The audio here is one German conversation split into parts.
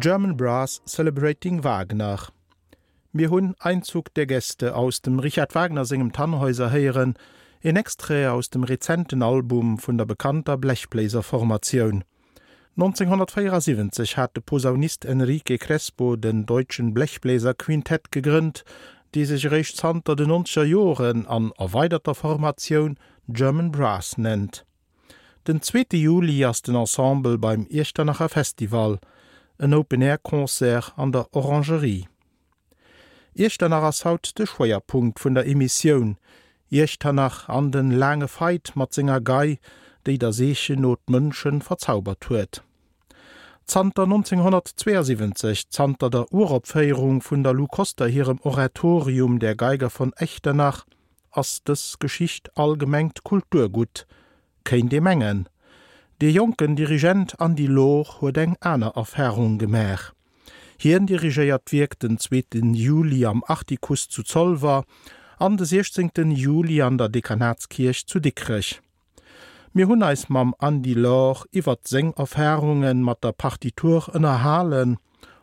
German Brass Celebrating Wagner. Mir hunn Einzug der Gäste aus dem Richard Wagner singem Tannhäuser heieren, en Extré aus dem rezenten Album vun der bekannter Blechbläserformatioun. 1974 hat de Posaunist Enrique Crespo den deutschen Blechbläser Quintett gegrünnt, die sich rechtshunter den nonscher Joren an erweiterter Formatioun German Brass nennt. Den 2. Juli as den Ensemble beim Ichternacher Festival, en Open-Air-Konzer an der Orangerie. Ichchternach ass haut de Schweerpunkt vun der Emissionioun, Ichtternach an den lange Feit mat Singer Gei, déi der seeche not Mënschen verzaubert huet. Zter 1972 zanter der Uropféierung vun der Lukoster hirem Oratorium der Geiger von Echtenach ass des Geschicht allgemengt Kulturgut, kein de Mengen, De jonken Dirigent an die Loch huet eng aner Erfäung gemer. Hien dirigiiert wiek den 2. Juli am Artikus zu Zollwer, an des 16. Juli an der Dekanatskirch zu Dickrich. Mir hunn eis mam an die Loch iwwer seng Erfäungen mat der Partitur ënnerhalen,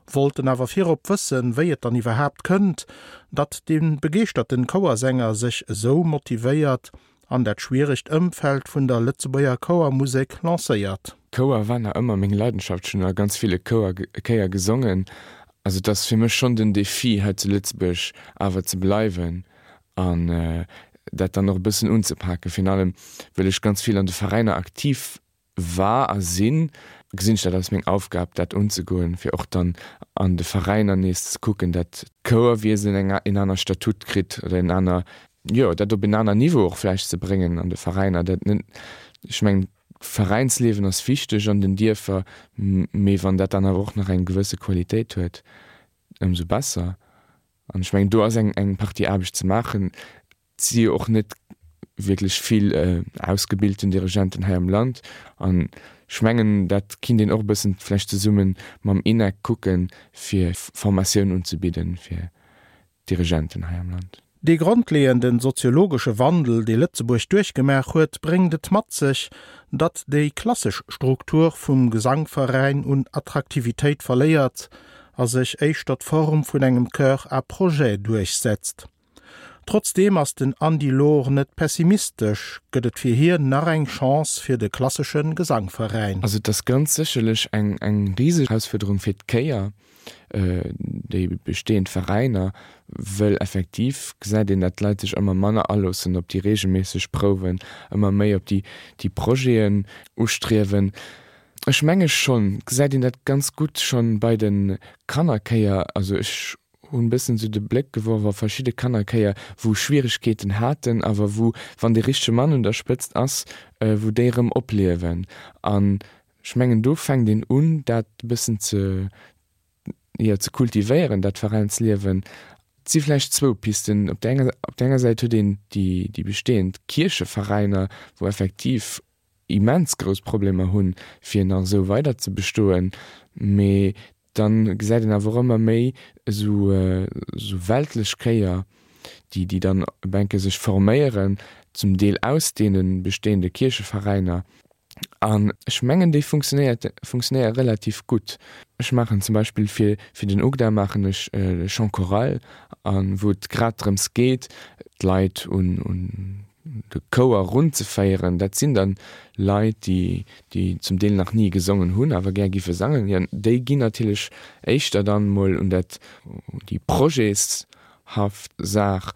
wollten awer firop wëssen, wéiet an iwwerhäbt kënnt, dat den begeerten Kauersänger sech so motivéiert, an dat schwierigcht ëmfeld vun der Lützebauer Kowermusik lacéiert. Kower wann er ëmmer még Leidenschaft schon er ganz viele Kowerkeier gesungen, also das fir mech schon den Defi het ze Lützbech awer ze bleiwen an äh, dat dann noch bisssen unzepacke Fin allem will ich ganz viel an de Ververeine aktiv war a sinn. Gesinn dat ass még aufgab dat unzugoen fir och dann an de Ververeiner nees kucken dat Kower wie sinn enger in einer Statut krit oder in einer ja dat du bananer niveau auch fleisch zu bringen an de vereiner dat ich mein Vereinslewen as fichte an den Dirfer me van dat an auch nach eng gewisse qualität huet um so besser. An ich schwng du as eng eng Party abeg zu machen zie auch net wirklich viel äh, ausgebildeten Dirigenten her im Land. An schmengen dat kind den orbessen flechte summen mam inner kucken fir formationen unzubieden fir Dirigenten her im Land. De grundlehenden soziologische Wandel, die Litzeburg durchgemerk huet, bringet mat sich, dat de klassisch Struktur vum Gesangverein und Attraktivität verleiert, as sich eich dat Form vun engem Kör a projet durchsetzt. Trotzdem as den Andilor net pessimistisch gëtt fir hier nach eng chance fir de klassischen Gesangverein. Also das ganz sicherlich eng eng riesesförderung fir Keier äh, de bestehend Ververeiner well effektiv se den athletisch immer Manner allossen op die regmäßig proen immer méi op die die Proen ustrewen ich menge schon se den net ganz gut schon bei den kannnerkeier also ich hun bisssen so de Black geworwer verschiedene kannnerkeier wo Schwierigkeiten hatten aber wo wann die richsche Mann und der spitzt ass äh, wo derem oplewen an schmengen du fäng den un dat bisssen ze ja, zu kultivieren dat Vereinslewen siefleisch zwo Pisten. Op der, op denger Seite den die die bestehend Kirchevereiner wo effektiv immens groß Probleme hunn fir nach so weiter zu bestohlen. Me dann gesäit a warmmer méi so äh, so weltlech kreier die die dann bänke sich formieren zum Deel ausdehnen bestehende Kirchevereiner an schmengen die funktioniert funktioniert relativ gut. Ich machen zum Beispiel für für den Ugda machen ich äh, schon choral an wo gradrems geht leid und und de Coer run ze feieren, dat sinn dann Leiit, die die zum Deel nach nie gesungen hunn, awer ger gife sangen. Ja, déi ginnertilech éichter dann moll und dat die Proes haft sag.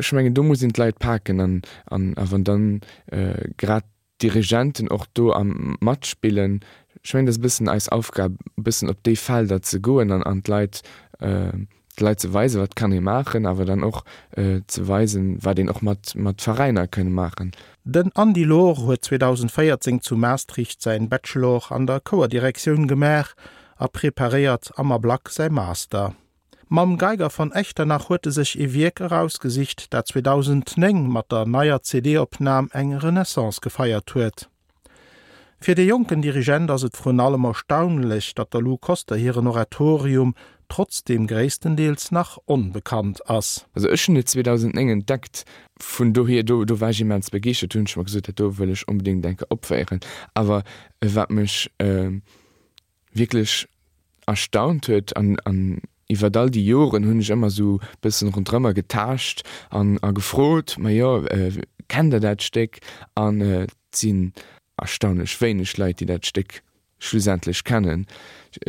Schmengen dumme sind Leiit paken an an awer dann äh, grad Dirigenten och do am Mat spielen schwen das bisssen als Aufgabe bisssen op de Fall dat ze goen an an Leiit äh, leize Weise wat kann ich machen, aber dann auch äh, zu weisen war den auch mat mat Ververeiner können machen. Den Andi Lor huet 2014 zu Maastricht sein Bachelor an der Coerdirektion gemer a er prepariert ammer Black sei Master. Mam Geiger von Echter nach huete sich e Wirk herausgesicht, dat 2009 mat der naier CD-Opnam eng Renaissance gefeiert huet. Fi de jungen Dirigent ass et fron allem erstaunlich, dat der Lou Costa ein Oratorium trotzdem gräendeels nach unbekannt ass. Also ëschen 2009 entdeckt vun du hier do du war mans begeche tunsch mag gesagt, du willch unbedingt denke opfeieren, aber wat michch äh, wirklich erstaunt huet an, an iwwer all die Joren hunn ich immer so bisssen run Drëmmer getacht an a gefrot ma ja äh, kennt der dat Steck? An äh, sinn erstaunlech wéineg leit die dat Steck schlussendlich kennen.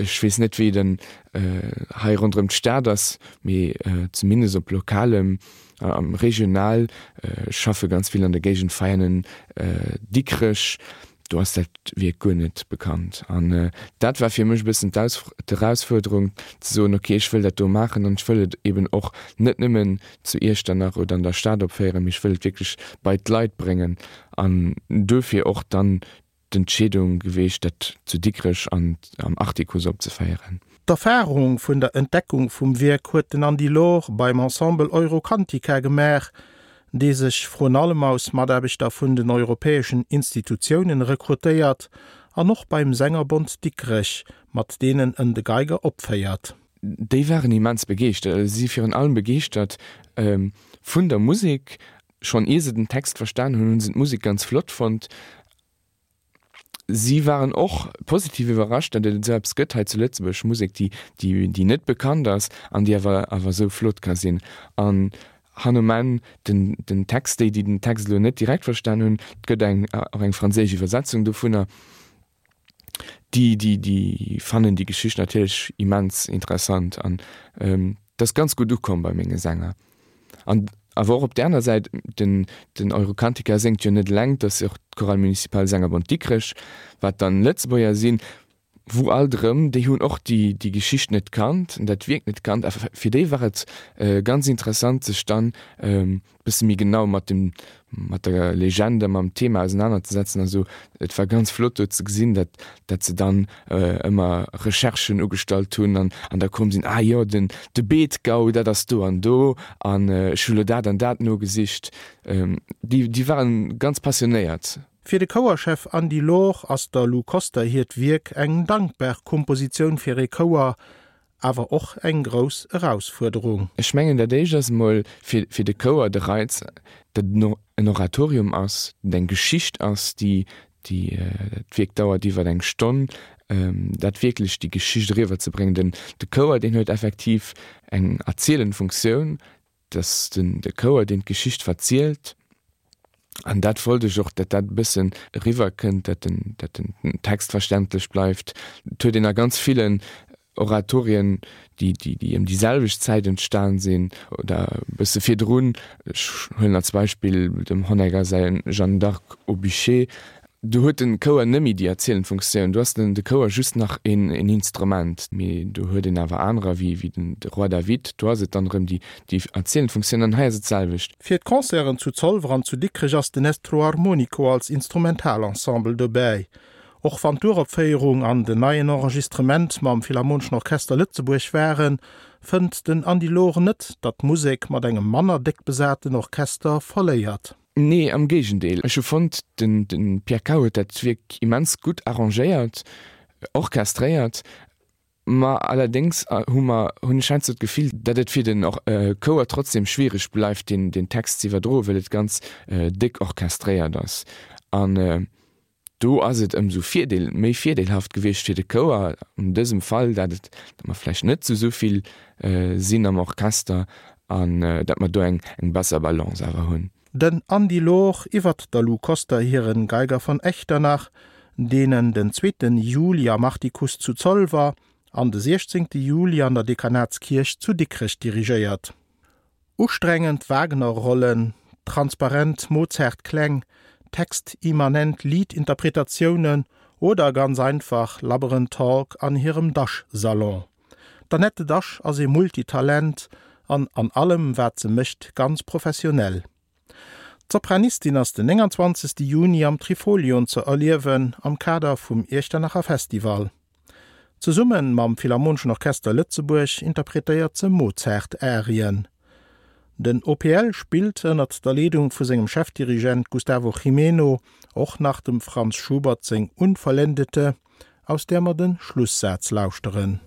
Schwes net wie den äh, he runm Staders mé äh, zumindest op lokalem äh, am regional äh, schaffe ganz viel an der gegen feinen äh, dickrech. äh, du hast dat wie gunnet bekannt an äh, dat war fir michch bis der herausforderung so okay ich will dat du machen und ich will eben auch net nimmen zu ihr danach oder an der staat opfäre mich will wirklich beit leid bringen an dürfir auch dann d'Entschädung gewecht dat zu dickrech an am Artikus opzefeieren. D'Erfäung vun der Entdeckung vum Wehrkurten an die Lor beim Ensemble Eurokantika gemer, dé sech fron allem aus Maderbeichter vun den europäesschen Institutionen rekrutéiert, an noch beim Sängerbund Dickrech mat denen en de Geiger opfeiert. Dei waren immens begecht, äh, sie allem begecht dat ähm, vun der Musik schon e se den Text verstanden hun sind Musik ganz flott fand, sie waren auch positiv überrascht an selbst Göttheit zuletzt Musik die die die net bekannt ist an die war aber so flott kann sehen an Hanuman den, den Text die den Text net direkt verstanden gëtt eng auch eng franzésche Versetzung do vunner die die die fannen die Geschichte natürlich immens interessant an ähm, das ganz gut dukom bei menge Sänger an awer op derner Seite den den Eurokantiker senkt jo net lengt, dats jo Koralmunicipal Sänger bon dickrech, wat dann letzte boier sinn wo alterem de hun och die die geschicht net kannt dat wirkt net kannt. Fir de waret äh, ganz interessant ze stand ähm, bis mir genau mat dem mat der legende am thema auseinanderzusetzen. Also et war ganz flott ze gesinn dat dat ze dann äh, immer recherchen ugestalt tun. An an der kom sinn ah ja den de beet gau da das du an do an äh, schule dat an dat no gesicht. Ähm, die die waren ganz passioniert fir de Kauerchef an die Loch ass der Lou Costa hiet wiek eng Komposition fir e Kauer awer och eng gros Herausforderung. Ech menggen der Dejas moll fir de Kauer de Reiz dat no en Oratorium ass den Geschicht ass die die äh, die war eng stonn ähm, dat wirklich die Geschicht riwer zu bringen den de Kauer den huet effektiv eng erzielen Funktionun dass den de Kauer den Geschicht verzielt an dat wollte ich auch dat dat bisschen river könnt dat den dat den text verständlich bleibt. Tö den er ganz vielen Oratorien, die die die im dieselbig Zeit entstanden sehen oder bis vier drohen hun als Beispiel mit dem Honegger sein Jean d'Arc Obichet du huet den Coer nëmi die erzielen funktionun du hast den de Coer just nach en en Instrument. Me du huet den awer anrer wie wie den de Roi David. Du se anderem die die erzielen funktionen heise zahlwicht fir Konzeren zu Zollwran zu dickrich ass den Estroharmoniko als Instrumentalensemble dobäi. Och van Touropféierung an den neien Enregistrement mam Philharmonschen Orchester Lützeburg wären fënnt den an die Lore net dat Musik mat engem Manner deck besäten Orchester verléiert. Nee am Gegendeel. Eche fand den, den Pierkauet dat Zwick immens gut arrangeiert, och kastréiert, ma allerdings äh, hummer hun scheinzet gefiel dat et fir den auch äh, Coer trotzdem schwierig bleif den den Text ziwerdro willt ganz äh, dick och kastréiert das an äh, du aset em so vierdeel méi vierdeelhaft gewicht fir de Coer an dësem Fall datt dat man flläch net zu so soviel äh, sinn am auch kaster an äh, dat man do eng eng besser Balance awer hunn Den an die Loch iwwert der Lu Costa hireieren Geiger von Echter nach, denen den 2. Julia Martikus zu zoll war, an de 16. Juli an der Dekanatskirch zu Dickrich dirigiiert. Ustrengend Wagnerrollen, transparent Mozart kleng, textimmanent Liedinterpretationen oder ganz einfach labberen Talk an ihrem Daschsalon. Der nette Dasch as e Multitalent an an allem wär ze mischt ganz professionell. Sopranistin ass den 20. Juni am Trifolion ze erliewen am Kader vum Echtenacher Festival. Zu summen mam Philharmonischen Orchester Lützeburg interpretiert ze Mozart Äien. Den OPL spielt ënnert der Ledung vu segem Chefdirigent Gustavo Jimeno och nach dem Franz Schubert seg unverlendete, aus der man den Schlusssatz lauschteen.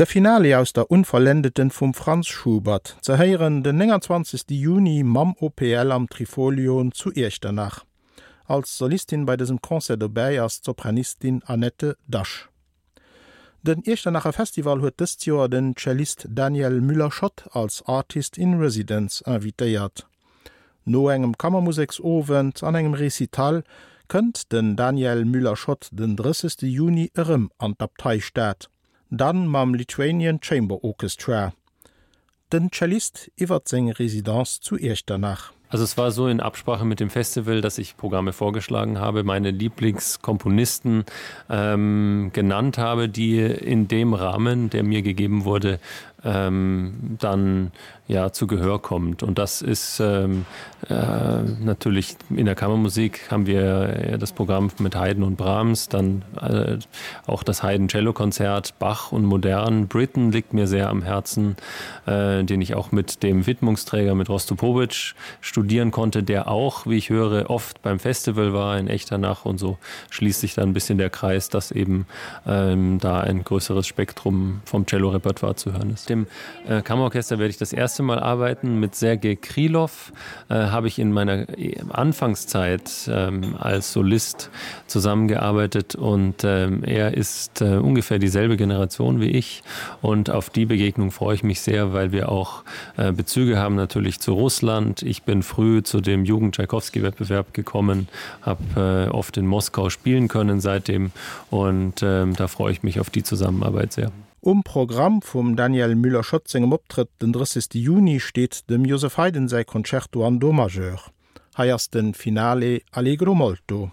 De Finale aus der unverlendeten vum Franz Schubert zerheieren den 20. Juni Mam OPL am Trifolion zu Echternach. Als Solistin bei diesem Konzert dabei als Sopranistin Annette Dasch. Den Echternacher Festival huet des Joer den Cellist Daniel Müllerschott als Artist in Residence invitéiert. No engem Kammermusiksowen an engem Recital kënnt den Daniel Müllerschott den 30. Juni ëm an d'Abtei staat dann mam Lithuanian Chamber Orchestra. Den Cellist iwwer seg Residenz zu Echternach. Also es war so in Absprache mit dem Festival, dass ich Programme vorgeschlagen habe, meine Lieblingskomponisten ähm, genannt habe, die in dem Rahmen, der mir gegeben wurde, ähm, dann ja zu Gehör kommt. Und das ist ähm, äh, natürlich in der Kammermusik haben wir das Programm mit Haydn und Brahms, dann äh, auch das Haydn cello Konzert Bach und modern Britain liegt mir sehr am Herzen, äh, den ich auch mit dem Widmungsträger mit Rostopowitsch studieren konnte, der auch, wie ich höre, oft beim Festival war in echter nach und so schließt sich dann ein bisschen der Kreis, dass eben ähm, da ein größeres Spektrum vom cello Repertoire zu hören ist dem äh, Kammerorchester werde ich das erste Mal arbeiten mit Sergei Krylov äh, habe ich in meiner äh, Anfangszeit ähm, als Solist zusammengearbeitet und ähm, er ist äh, ungefähr dieselbe Generation wie ich und auf die Begegnung freue ich mich sehr, weil wir auch äh, Bezüge haben natürlich zu Russland. Ich bin früh zu dem Jugend Tschaikowski Wettbewerb gekommen, habe äh, oft in Moskau spielen können seitdem und äh, da freue ich mich auf die Zusammenarbeit sehr. Um Programm vum Daniel Müller Schotzingem optritt den 30. Juni steht dem Josef Heiden sei Konzerto an Domageur, heiersten Finale Allegro Molto.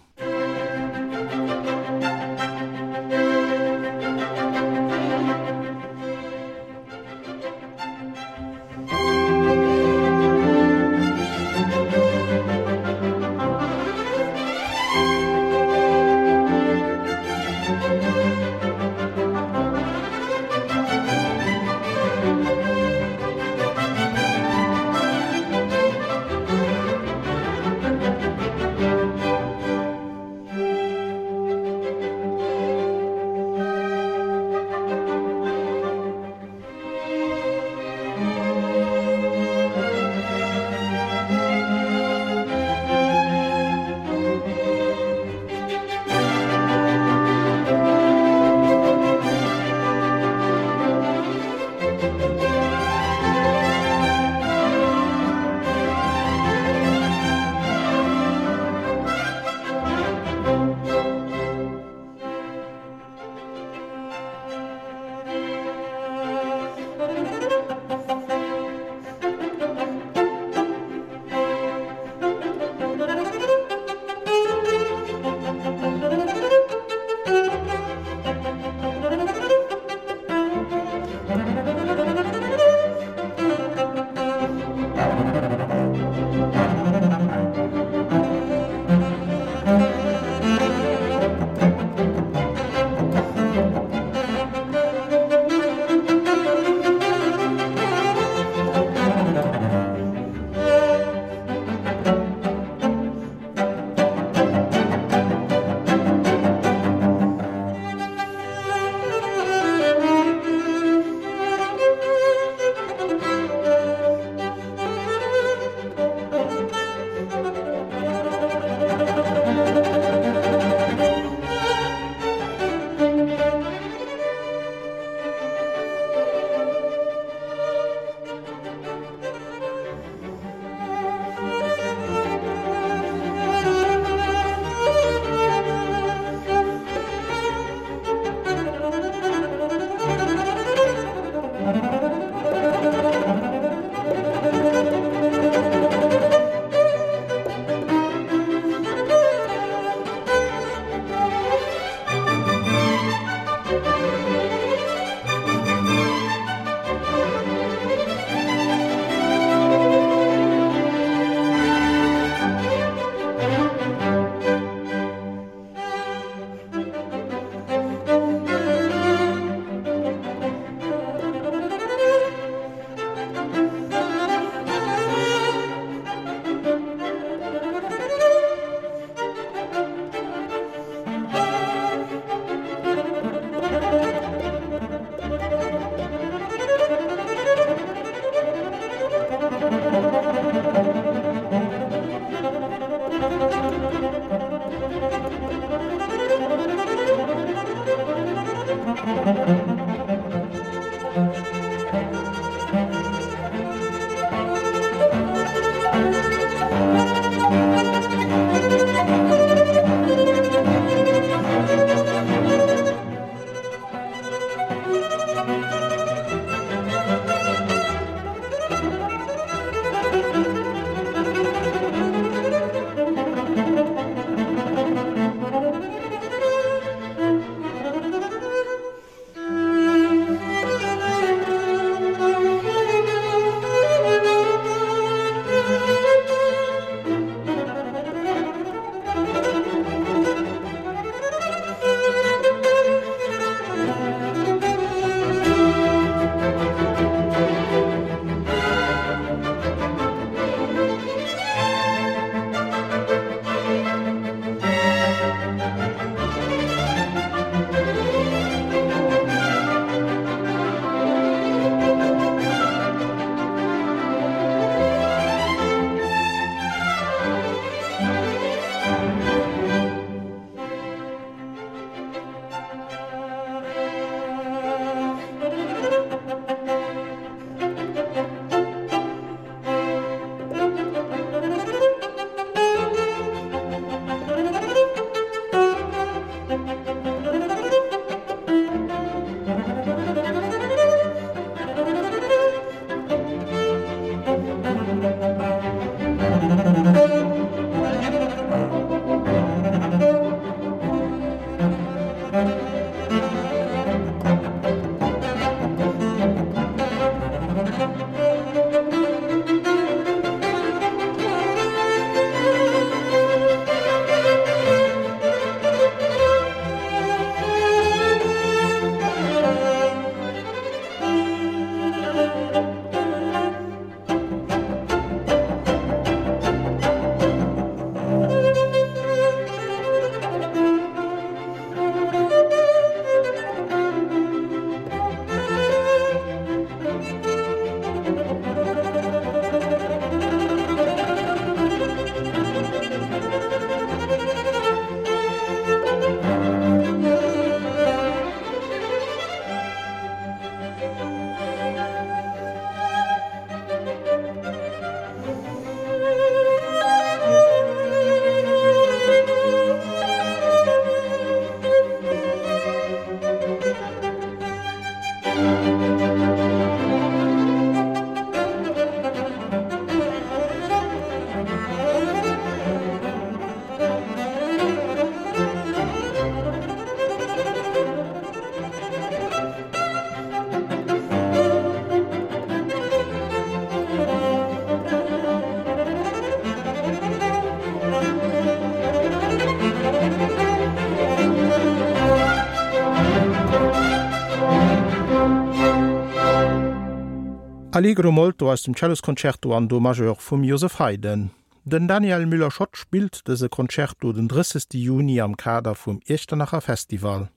Allegro Molto aus dem Celloskoncerto an do Majeur vum Josef Hayden. Den Daniel Müller Schott spielt dese Konzerto den 30. Juni am Kader vum Echternacher Festival.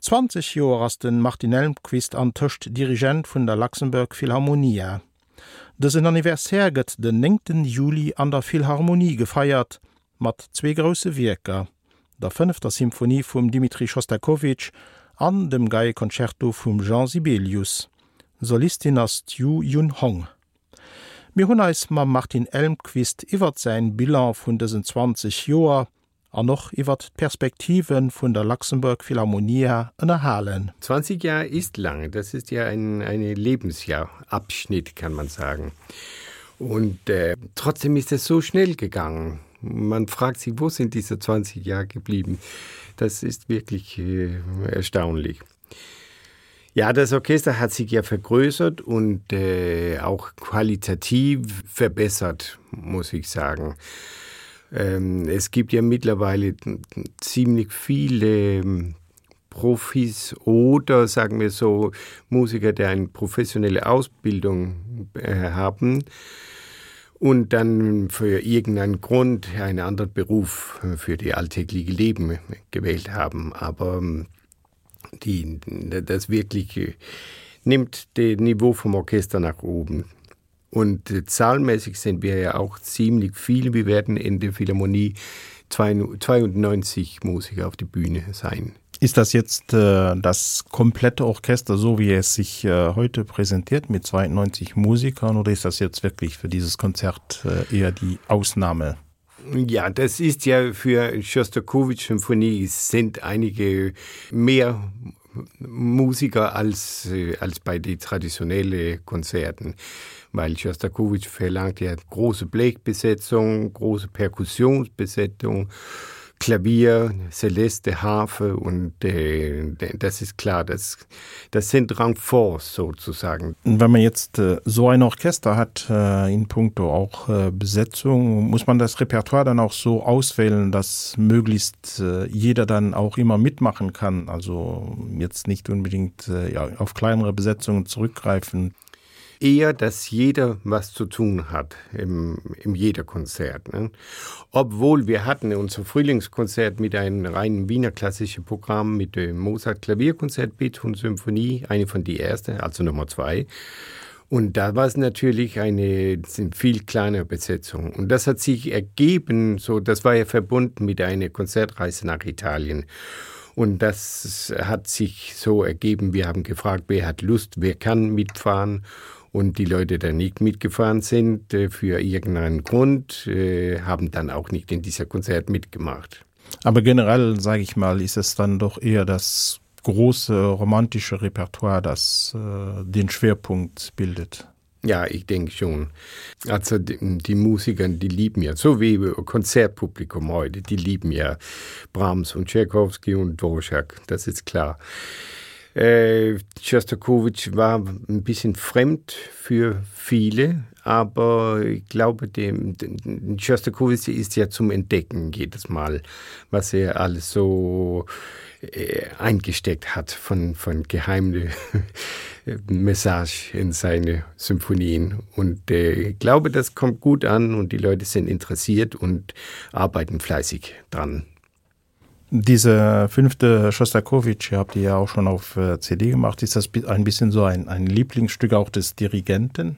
20 Joer ass den Martinelmquist antöcht Dirigent vun der Luxemburg Philharmonie. Dëssen Anniversär gëtt den 9. Juli an der Philharmonie gefeiert, mat zwee grosse Wieker, der 5. Symphonie vum Dimitri Schostakowitsch an dem Geie Konzerto vum Jean Sibelius. Solistin as Yu Yun Hong. Mi hunn eis ma Martin Elmquist iwwer sein Bilan vun dessen 20 Joer an noch iwwer Perspektiven vun der Luxemburg Philharmonie ënnerhalen. 20 Jahre ist lang, das ist ja ein, ein Lebensjahrabschnitt kann man sagen. Und äh, trotzdem ist es so schnell gegangen. Man fragt sich, wo sind diese 20 Jahre geblieben? Das ist wirklich äh, erstaunlich. Ja, das Orchester hat sich ja vergrößert und äh, auch qualitativ verbessert, muss ich sagen. Ähm, es gibt ja mittlerweile ziemlich viele ähm, Profis oder sagen wir so Musiker, die eine professionelle Ausbildung äh, haben und dann für irgendeinen Grund einen anderen Beruf für die alltägliche Leben gewählt haben. Aber ähm, die das wirklich nimmt den Niveau vom Orchester nach oben. Und äh, zahlmäßig sind wir ja auch ziemlich viel. Wir werden in der Philharmonie 92 Musiker auf die Bühne sein. Ist das jetzt äh, das komplette Orchester, so wie es sich äh, heute präsentiert mit 92 Musikern oder ist das jetzt wirklich für dieses Konzert äh, eher die Ausnahme? Ja, das ist ja für Schostakowitsch Symphonie sind einige mehr Musiker als, äh, als bei den traditionellen Konzerten, weil Schostakowitsch verlangt ja große Blechbesetzung, große Perkussionsbesetzung. Klavier, Celeste, Harfe und äh, das ist klar, das, das sind Rangforce sozusagen. Wenn man jetzt äh, so ein Orchester hat äh, in puncto auch äh, Besetzung, muss man das Repertoire dann auch so auswählen, dass möglichst äh, jeder dann auch immer mitmachen kann, also jetzt nicht unbedingt äh, ja, auf kleinere Besetzungen zurückgreifen eher, dass jeder was zu tun hat im, im jeder Konzert. Ne? Obwohl wir hatten unser Frühlingskonzert mit einem reinen Wiener klassischen Programm mit dem Mozart Klavierkonzert Beethoven Symphonie, eine von die erste, also Nummer zwei. Und da war es natürlich eine viel kleinere Besetzung. Und das hat sich ergeben, so das war ja verbunden mit einer Konzertreise nach Italien. Und das hat sich so ergeben. Wir haben gefragt, wer hat Lust, wer kann mitfahren und die Leute, die nicht mitgefahren sind äh, für irgendeinen Grund, äh, haben dann auch nicht in dieser Konzert mitgemacht. Aber generell sage ich mal, ist es dann doch eher das große romantische Repertoire, das äh, den Schwerpunkt bildet. Ja, ich denke schon. Also die, die Musiker, die lieben ja, so wie Konzertpublikum heute, die lieben ja Brahms und Tchaikovsky und Dvorak, das ist klar. Äh, Schostakowitsch war ein bisschen fremd für viele, aber ich glaube, dem, dem Schostakowitsch ist ja zum Entdecken jedes Mal, was er alles so äh, eingesteckt hat von, von geheimne Message in seine Symphonien. Und äh, ich glaube, das kommt gut an und die Leute sind interessiert und arbeiten fleißig dran. Diese fünfte Schostakowitsch habt ihr ja auch schon auf äh, CD gemacht. Ist das ein bisschen so ein, ein Lieblingsstück auch des Dirigenten?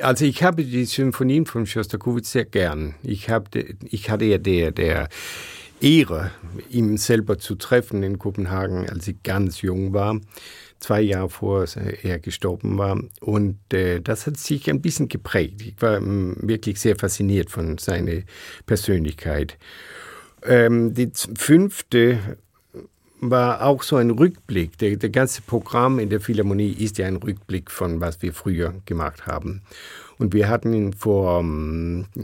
Also ich habe die Symphonien von Schostakowitsch sehr gern. Ich, habe, ich hatte ja der, der Ehre, ihm selber zu treffen in Kopenhagen, als ich ganz jung war, zwei Jahre vor er gestorben war. Und äh, das hat sich ein bisschen geprägt. Ich war ähm, wirklich sehr fasziniert von seiner Persönlichkeit. Ähm, die fünfte war auch so ein Rückblick. Der, der ganze Programm in der Philharmonie ist ja ein Rückblick von was wir früher gemacht haben. Und wir hatten vor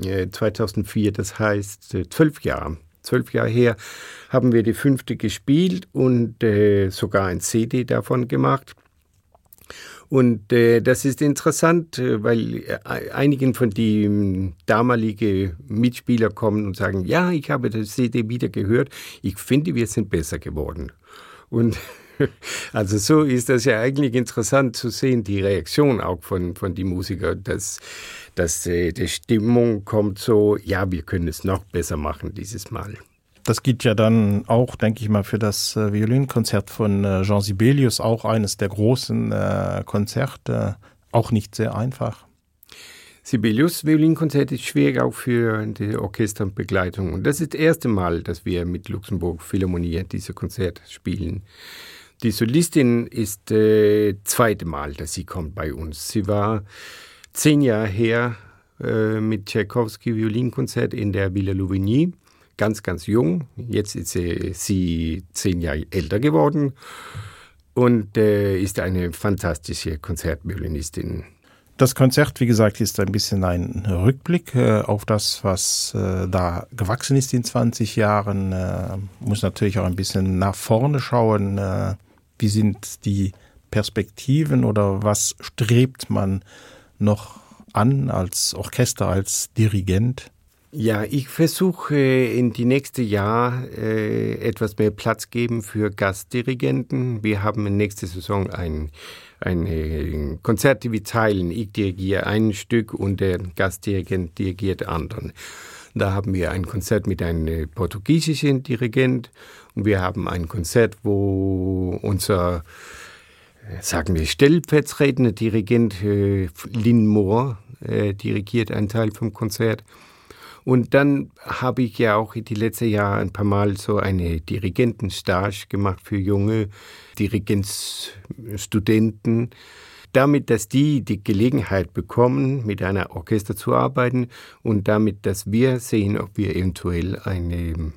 äh, 2004, das heißt äh, zwölf Jahre. Zwölf Jahre her haben wir die fünfte gespielt und äh, sogar ein CD davon gemacht. Und äh, das ist interessant, äh, weil äh, einigen von die ähm, damalige Mitspieler kommen und sagen: ja, ich habe das CD wieder gehört. Ich finde, wir sind besser geworden. Und Also so ist das ja eigentlich interessant zu sehen, die Reaktion auch von, von die Musiker, dass, dass äh, die Stimmung kommt so ja, wir können es noch besser machen dieses Mal. Das geht ja dann auch, denke ich mal, für das äh, Violinkonzert von äh, Jean Sibelius auch eines der großen äh, Konzerte, auch nicht sehr einfach. Sibelius Violinkonzert ist schwer auch für die Orchesterbegleitung. Und das ist das erste Mal, dass wir mit Luxemburg Philharmonie diese Konzert spielen. Die Solistin ist äh, zweite Mal, dass sie kommt bei uns. Sie war zehn Jahre her äh, mit Tchaikovsky Violinkonzert in der Villa Louvigny, ganz ganz jung. Jetzt ist sie, sie zehn Jahre älter geworden und äh, ist eine fantastische Konzertviolinistin. Das Konzert, wie gesagt, ist ein bisschen ein Rückblick äh, auf das, was äh, da gewachsen ist in 20 Jahren. Äh, muss natürlich auch ein bisschen nach vorne schauen. Äh, wie sind die Perspektiven oder was strebt man noch an als Orchester, als Dirigent? Ja, ich versuche in die nächste Jahr äh, etwas mehr Platz geben für Gastdirigenten. Wir haben in nächste Saison ein, ein Konzert, die wir teilen. Ich dirigiere ein Stück und der Gastdirigent dirigiert anderen. Da haben wir ein Konzert mit einem portugiesischen Dirigent und wir haben ein Konzert, wo unser sagen wir stellvertretende Dirigent äh, Lynn Moore äh, dirigiert einen Teil vom Konzert. Und dann habe ich ja auch die letzten Jahre ein paar Mal so eine Dirigentenstage gemacht für junge Dirigenzstudenten, damit, dass die die Gelegenheit bekommen, mit einer Orchester zu arbeiten und damit, dass wir sehen, ob wir eventuell eine,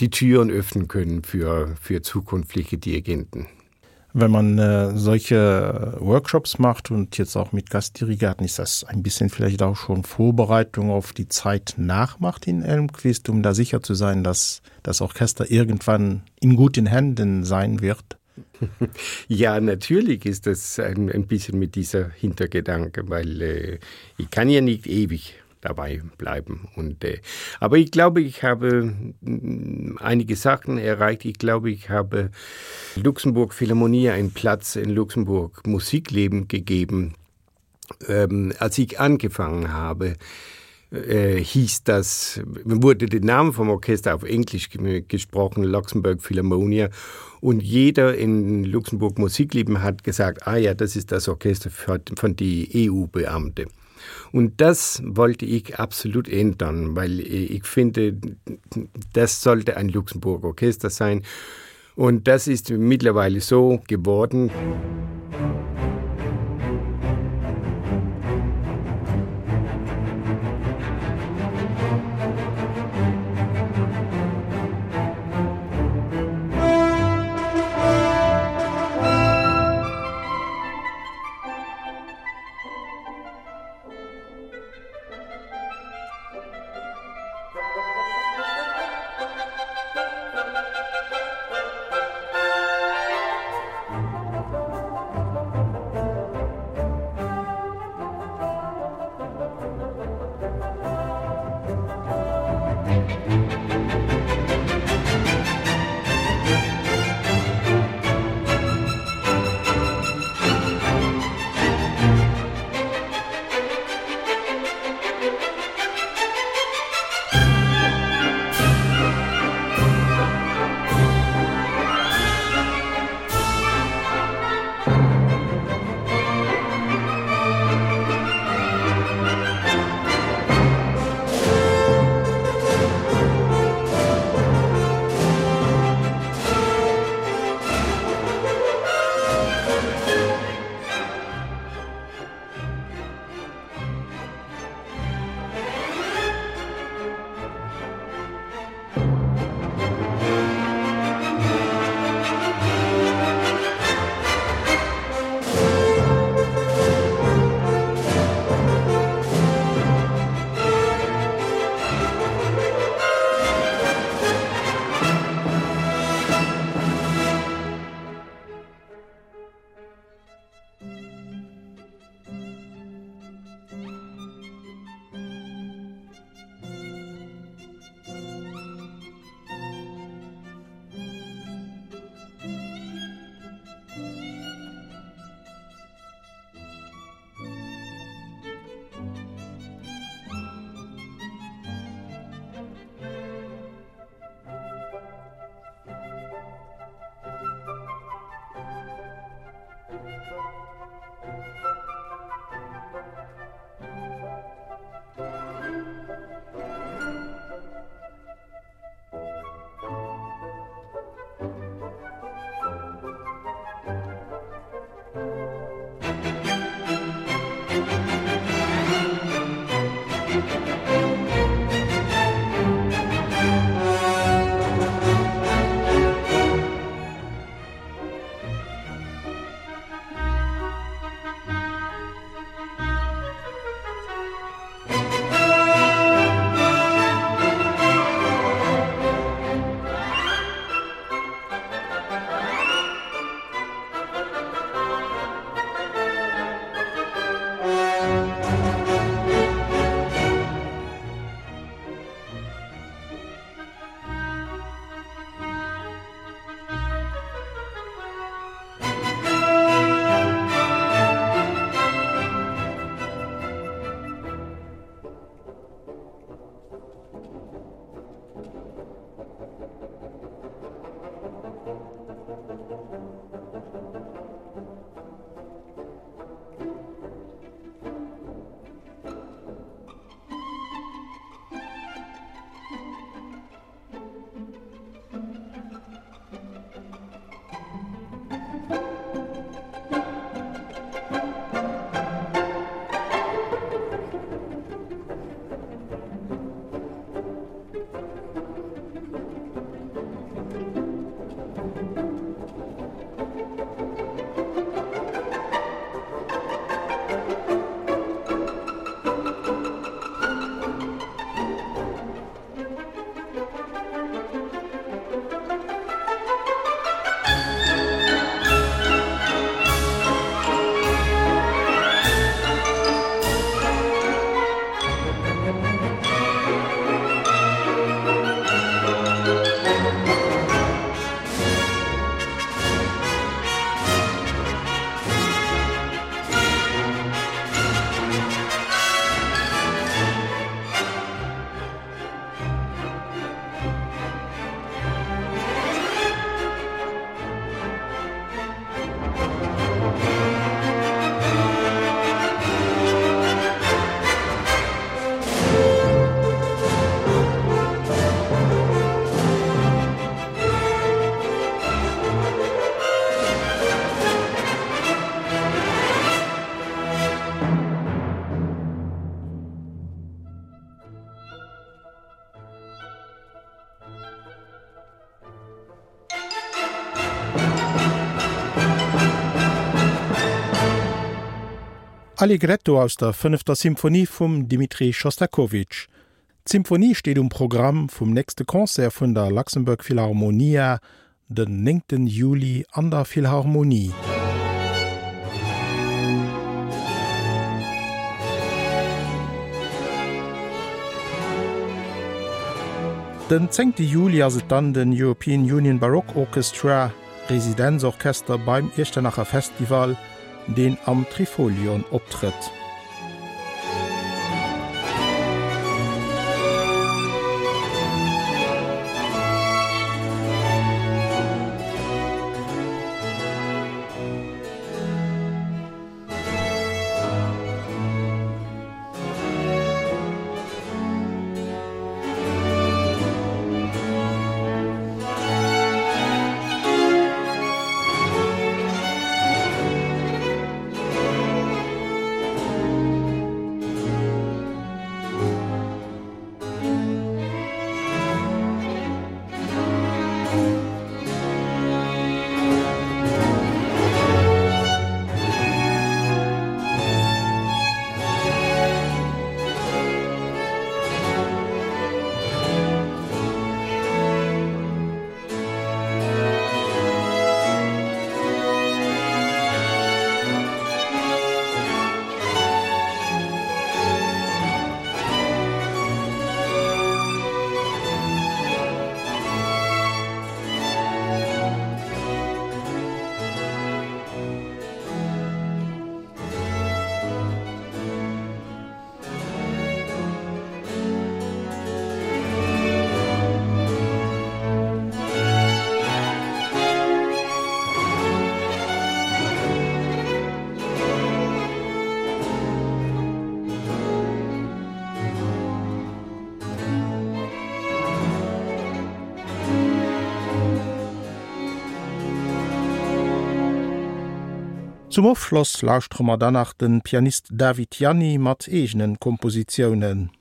die Türen öffnen können für, für zukünftige Dirigenten wenn man äh, solche Workshops macht und jetzt auch mit Gastdirigaten ist das ein bisschen vielleicht auch schon Vorbereitung auf die Zeit nachmacht in Elmquist, um da sicher zu sein, dass das Orchester irgendwann in guten Händen sein wird. Ja, natürlich ist das ein, ein bisschen mit dieser Hintergedanke, weil äh, ich kann ja nicht ewig dabei bleiben. Und, äh, aber ich glaube, ich habe mm, einige Sachen erreicht. Ich glaube, ich habe Luxemburg Philharmonie einen Platz in Luxemburg Musikleben gegeben. Ähm, als ich angefangen habe, äh, hieß das, wurde der Name vom Orchester auf Englisch gesprochen, Luxemburg Philharmonia. Und jeder in Luxemburg Musikleben hat gesagt, ah ja, das ist das Orchester von die EU-Beamte. Und das wollte ich absolut ändern, weil ich finde, das sollte ein Luxemburger Orchester sein. Und das ist mittlerweile so geworden. Allegretto aus der 5. Symphonie vum Dmitri Schostakowitsch. Symphonie steht um Programm vum nächste Konzer vun der Luxemburg Philharmonia den 9. Juli an der Philharmonie. Den 10. Juli as se dann den European Union Baroque Orchestra Residenzorchester beim Ichtenacher Festival, den am Trifolion optritt. Zum Offloss lauschtrommer danach den Pianist David Janni mat egenen Kompositionen.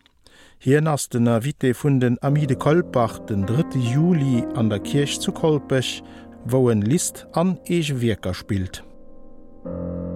Hier ass den Ervite vun den Amide Kolbach den 3. Juli an der Kirch zu Kolpech, wo en List an Eich Wirker spielt. Musik